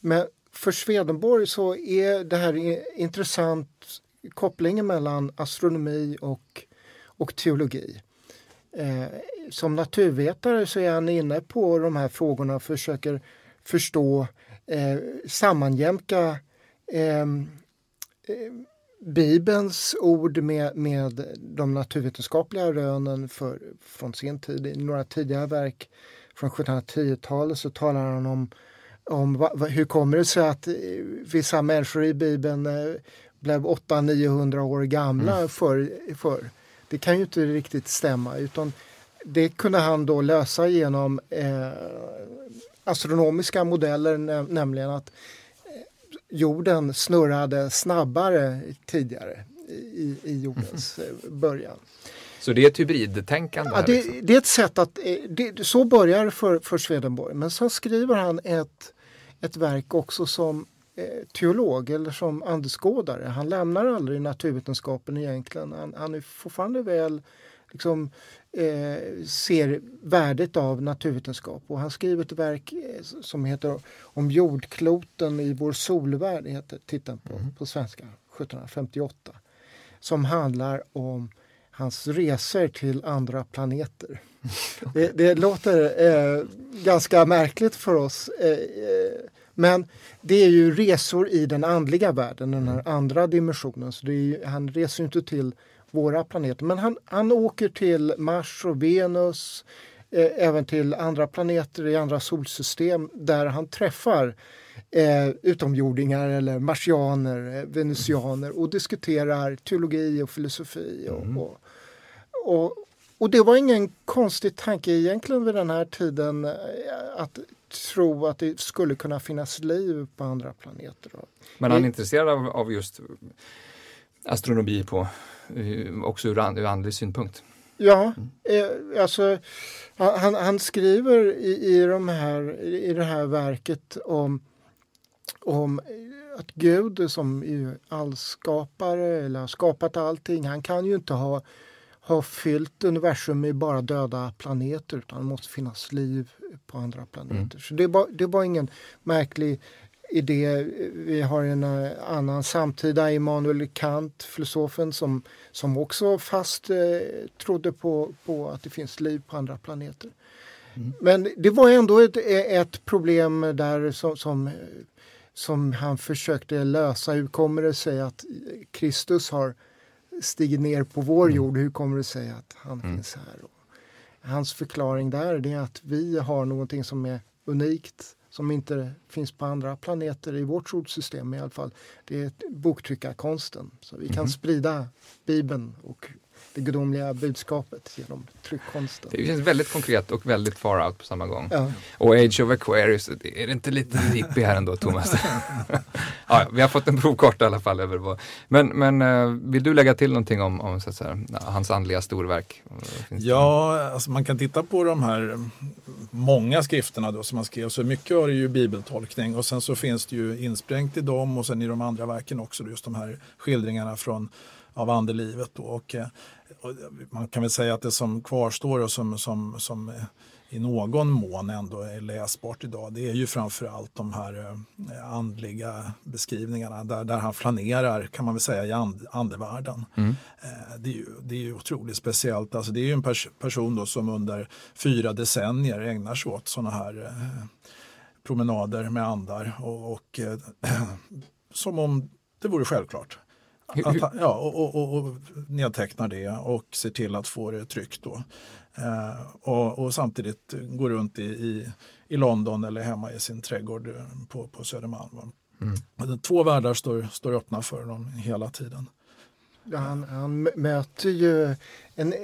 Men för Swedenborg så är det här intressant kopplingen mellan astronomi och, och teologi. Eh, som naturvetare så är han inne på de här frågorna och försöker förstå, eh, sammanjämka ehm, eh, eh Bibelns ord med, med de naturvetenskapliga rönen för, från sin tid. I några tidigare verk från 1710-talet så talar han om, om va, va, hur kommer det sig att eh, vissa människor i Bibeln eh, blev 800-900 år gamla mm. för, för. Det kan ju inte riktigt stämma utan det kunde han då lösa genom eh, astronomiska modeller, nämligen att jorden snurrade snabbare tidigare i, i jordens mm. början. Så det är ett hybridtänkande? Ja, det, liksom. det, är ett sätt att, det, så börjar för, för Swedenborg. Men sen skriver han ett, ett verk också som eh, teolog eller som andeskådare. Han lämnar aldrig naturvetenskapen egentligen. Han, han är fortfarande väl liksom, eh, ser värdet av naturvetenskap. Och han skriver ett verk eh, som heter Om jordkloten i vår solvärld, heter titeln på, mm. på svenska, 1758. Som handlar om hans resor till andra planeter. Det, det låter eh, ganska märkligt för oss. Eh, eh, men det är ju resor i den andliga världen, den här andra dimensionen. Så ju, han reser inte till våra planeter. Men han, han åker till Mars och Venus, eh, även till andra planeter i andra solsystem där han träffar eh, utomjordingar eller marsianer, eh, venusianer och diskuterar teologi och filosofi. Och, mm. och, och, och, det var ingen konstig tanke egentligen vid den här tiden eh, att tro att det skulle kunna finnas liv på andra planeter. Men han är intresserad av, av just astronomi på, också ur, ur andlig synpunkt? Ja, mm. eh, alltså han, han skriver i, i, de här, i det här verket om, om att Gud som är allskapare eller har skapat allting, han kan ju inte ha, ha fyllt universum med bara döda planeter utan det måste finnas liv på andra planeter. Mm. Så det var, det var ingen märklig idé. Vi har en eh, annan samtida, Immanuel Kant, filosofen som, som också fast eh, trodde på, på att det finns liv på andra planeter. Mm. Men det var ändå ett, ett problem där som, som, som, han försökte lösa. Hur kommer det sig att Kristus har stigit ner på vår mm. jord? Hur kommer det sig att han mm. finns här? Hans förklaring där är att vi har någonting som är unikt som inte finns på andra planeter i vårt solsystem i alla fall. Det är boktryckarkonsten. Så vi kan mm. sprida Bibeln och det gudomliga budskapet genom tryckkonsten. Det känns väldigt konkret och väldigt far out på samma gång. Ja. Och Age of Aquarius, är det inte lite hippie här ändå Thomas? ja, vi har fått en provkarta i alla fall över vad. Men, men eh, vill du lägga till någonting om, om så att säga, hans andliga storverk? ja, alltså man kan titta på de här många skrifterna då som han skrev. Så mycket av det är ju bibeltolkning och sen så finns det ju insprängt i dem och sen i de andra verken också just de här skildringarna från av andelivet. Då. Och, eh, och man kan väl säga att det som kvarstår och som, som, som i någon mån ändå är läsbart idag det är ju framförallt de här eh, andliga beskrivningarna där, där han flanerar kan man väl säga i and, andevärlden. Mm. Eh, det, är ju, det är ju otroligt speciellt. Alltså det är ju en pers person då som under fyra decennier ägnar sig åt sådana här promenader med andar och, och som om det vore självklart. Att, ja, och, och, och, nedtecknar det och ser till att få det tryckt. Då. Eh, och, och, samtidigt går runt i, i, i, London eller hemma i sin trädgård eh, på, på Södermalm. Mm. Två världar står, står öppna för honom hela tiden. Ja, han, han möter ju en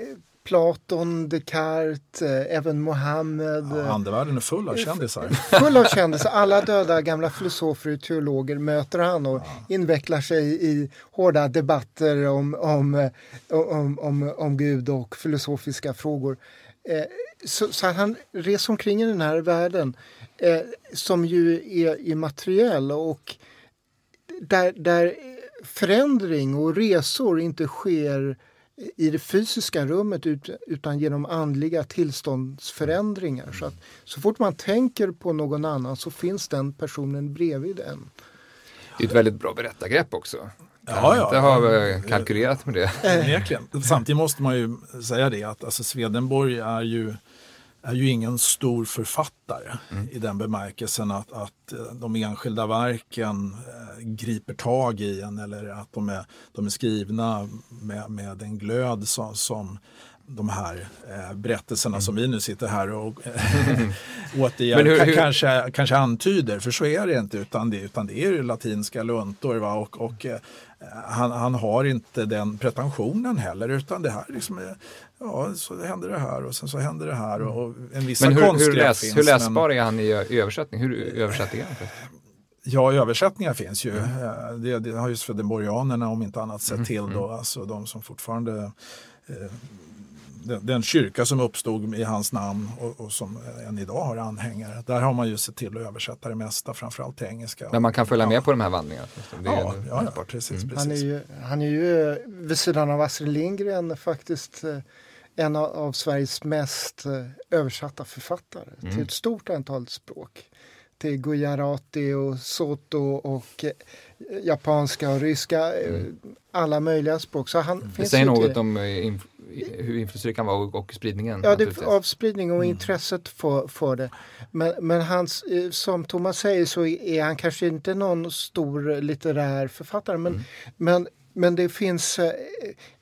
Platon, Descartes, eh, även Mohammed. Ja, andevärlden är full av eh, kändisar. Full av kändisar. Alla döda gamla filosofer och teologer möter han och ja. invecklar sig i hårda debatter om, om, eh, om, om, om Gud och filosofiska frågor. Så, så han reser omkring i den här världen som ju är immateriell och där, där förändring och resor inte sker i det fysiska rummet utan genom andliga tillståndsförändringar. Så att så fort man tänker på någon annan så finns den personen bredvid en. Det är ett väldigt bra berättargrepp också. Ja, ja. inte ha kalkylerat med det. Verkligen. Samtidigt måste man ju säga det att alltså Swedenborg är ju är ju ingen stor författare mm. i den bemärkelsen att, att eh, de enskilda verken eh, griper tag i en eller att de är, de är skrivna med, med en glöd som, som de här eh, berättelserna mm. som vi nu sitter här och återigen hur, hur... Kanske, kanske antyder, för så är det inte utan det, utan det är latinska luntor. Va? Och, och eh, han, han, har inte den pretensionen heller utan det här liksom ja, så händer det här och sen så händer det här och, och en vissa Men hur, hur, läs, finns, hur läsbar men... är han i, i översättning? Hur översätter han? Ja, översättningar finns ju. Mm. Det, det, har ju swedenborgianerna om inte annat sett mm, till då, mm. alltså de som fortfarande eh, den, den, kyrka som uppstod i hans namn och, och, som än idag har anhängare. Där har man ju sett till att översätta det mesta, framförallt till engelska. Men man kan följa med på de här vandringarna? Det ja, ja, ja, precis, mm. precis. Han, är ju, han är ju vid sidan av Astrid Lindgren faktiskt eh, en av, av Sveriges mest eh, översatta författare mm. till ett stort antal språk. Till gujarati och soto och eh, japanska och ryska, mm. alla möjliga språk. Så han mm. Det säger något om hur inflytelserik han var och, och spridningen. Ja, det, av spridning och mm. intresset för, för det. Men, men hans, eh, som Thomas säger så är han kanske inte någon stor litterär författare. Men, mm. men, men det finns eh,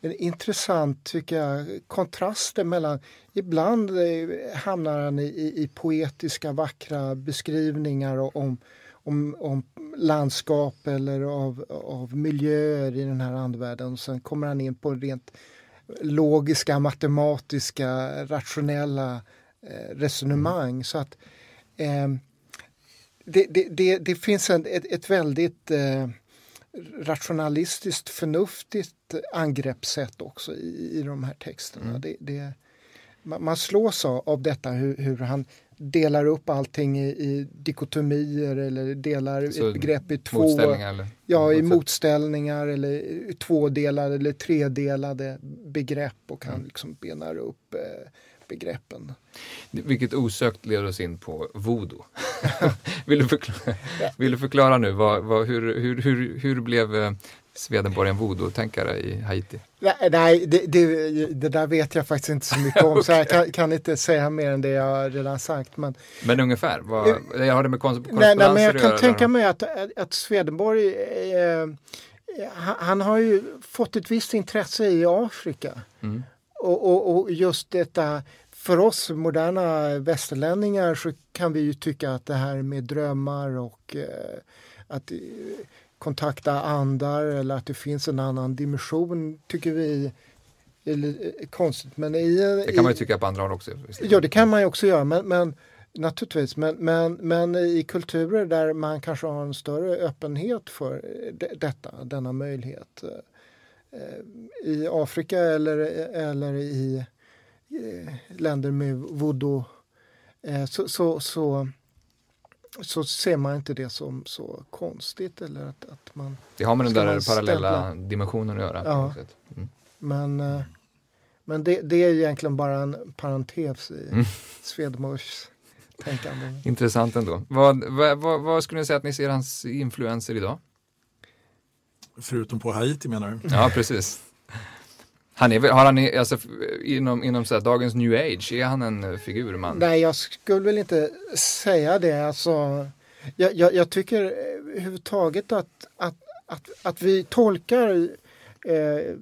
en intressant, tycker jag, kontraster mellan Ibland eh, hamnar han i, i poetiska, vackra beskrivningar om om, om landskap eller av, av miljöer i den här andevärlden. Och sen kommer han in på rent logiska, matematiska, rationella eh, resonemang. Mm. Så att eh, det, det, det, det, finns en, ett, ett väldigt rationalistiskt, förnuftigt angreppssätt också i, i de här texterna. Mm. Det, man, man slås av, detta, hur, hur han delar upp allting i, i dikotomier eller delar Så ett begrepp i två... Motställningar? Eller? Ja, i motställningar eller tvådelade eller tredelade begrepp och kan mm. liksom benar upp eh, begreppen. Vilket osökt leder oss in på voodoo. vill, du förklara, vill du förklara nu, vad, vad, hur, hur, hur, hur blev eh, Swedenborg en voodoo-tänkare i Haiti? Nej, det, det, det, där vet jag faktiskt inte så mycket om, okay. så jag kan, kan, inte säga mer än det jag redan sagt. Men, men ungefär, vad, jag har det med korrespondenser nej, nej, men Jag kan tänka mig att, att Swedenborg, eh, han har ju fått ett visst intresse i Afrika. Mm. Och, och, och, just detta, för oss moderna västerlänningar så kan vi ju tycka att det här med drömmar och eh, att kontakta andar eller att det finns en annan dimension tycker vi är konstigt. Men i, det kan man ju tycka på andra håll också. Ja, det kan man ju också göra. Men, men naturligtvis, men, men, men i kulturer där man kanske har en större öppenhet för detta, denna möjlighet. I Afrika eller, eller i länder med voodoo eh, så, så, så så ser man inte det som så konstigt. Eller att, att man det har med den där parallella dimensionen att göra. Ja. Mm. Men, eh, men det, det, är egentligen bara en parentes i mm. Svedmors tänkande. Intressant ändå. Vad, vad, vad, vad, skulle ni säga att ni ser hans influenser idag? Förutom på Haiti menar du? Ja, precis. Han är, har han, alltså, inom, inom så här, dagens new age, är han en eh, figur? Man? Nej, jag skulle väl inte säga det. Alltså, jag, jag, jag tycker överhuvudtaget att, att, att, att vi tolkar eh,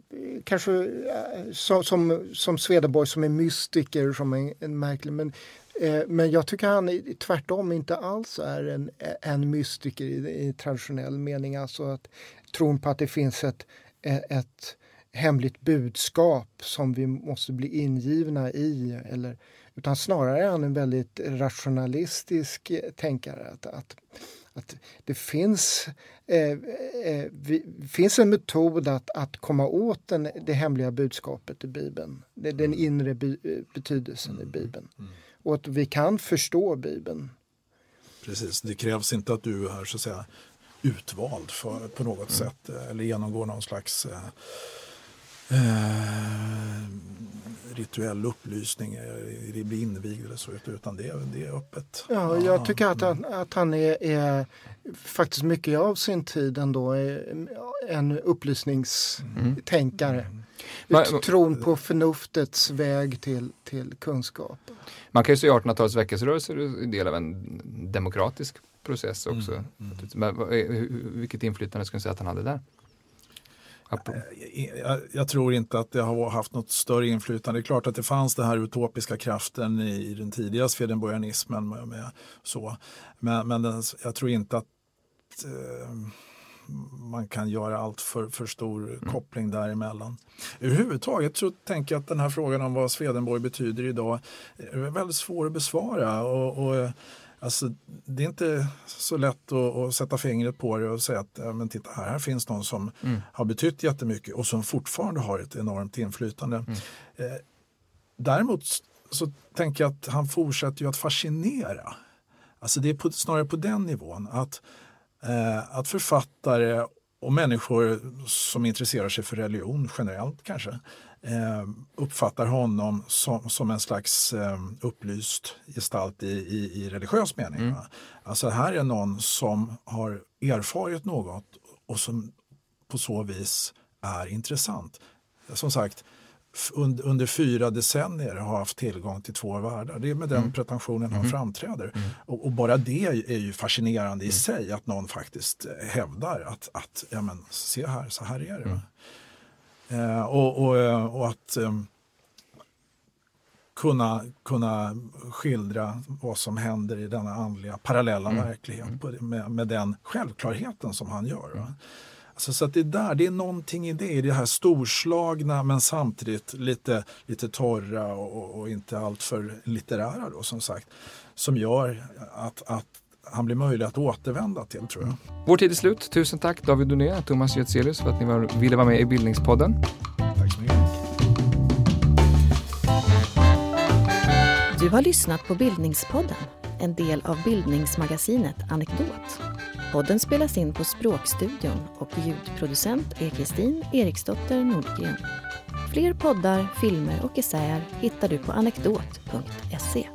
kanske eh, som, som, som Swedenborg som en mystiker, som en, en märklig, men eh, men jag tycker han tvärtom inte alls är en, en mystiker i, i traditionell mening. Alltså att tron på att det finns ett, ett hemligt budskap som vi måste bli ingivna i. Eller, utan snarare är han en väldigt rationalistisk tänkare. Att, att, att det finns, eh, eh, vi, finns en metod att, att komma åt den, det hemliga budskapet i Bibeln. Den mm. inre be, betydelsen mm. i Bibeln. Mm. Och att vi kan förstå Bibeln. Precis, det krävs inte att du är så att säga utvald för, på något mm. sätt eller genomgår någon slags eh, eh, rituell upplysning, eh, bli invigd eller så, utan det, det är öppet. Ja, jag tycker att han, att han är, är faktiskt mycket av sin tid ändå en upplysningstänkare. Mm. Mm. Tron på förnuftets väg till, till kunskap. Man kan ju se 1800-talets väckelserörelse är del av en demokratisk process också. Mm. Mm. Men, vilket inflytande skulle du säga att han hade där? Eh, jag, jag, tror inte att det har haft något större inflytande. Det är klart att det fanns den här utopiska kraften i, i den tidiga swedenborgianismen. Med, med, så. Men, men den, jag tror inte att eh, man kan göra allt för, för stor mm. koppling däremellan. Överhuvudtaget så tänker jag att den här frågan om vad Swedenborg betyder idag är väldigt svår att besvara. Och, och Alltså, det är inte så lätt att, att, sätta fingret på det och säga att ja, men titta här, här finns någon som mm. har betytt jättemycket och som fortfarande har ett enormt inflytande. Mm. Eh, däremot så tänker jag att han fortsätter ju att fascinera. Alltså det är på, snarare på den nivån att, eh, att författare och människor som intresserar sig för religion generellt kanske uppfattar honom som, som en slags eh, upplyst gestalt i, i, i religiös mening. Mm. Alltså här är någon som har erfarit något och som på så vis är intressant. Som sagt, under, under fyra decennier har haft tillgång till två världar. Det är med den mm. pretensionen han mm. framträder. Mm. Och, och, bara det är ju fascinerande i mm. sig att någon faktiskt eh, hävdar att, att ja, men, se här, så här är det. Mm. Eh, och, och, eh, och, att eh, kunna, kunna skildra vad som händer i denna andliga parallella mm. verklighet på, med, med den självklarheten som han gör. Va? Alltså, så det, är där, det är någonting i det, i det här storslagna men samtidigt lite, lite torra och, och inte alltför litterära då, som sagt, som gör att, att han blir möjlig att återvända till tror jag. Vår tid är slut. Tusen tack David Doné och Thomas Götzelius för att ni var, ville vara med i Bildningspodden. Tack så mycket. Du har lyssnat på Bildningspodden, en del av bildningsmagasinet Anekdot. Podden spelas in på Språkstudion och ljudproducent är Kristin Eriksdotter Nordgren. Fler poddar, filmer och essäer hittar du på anekdot.se.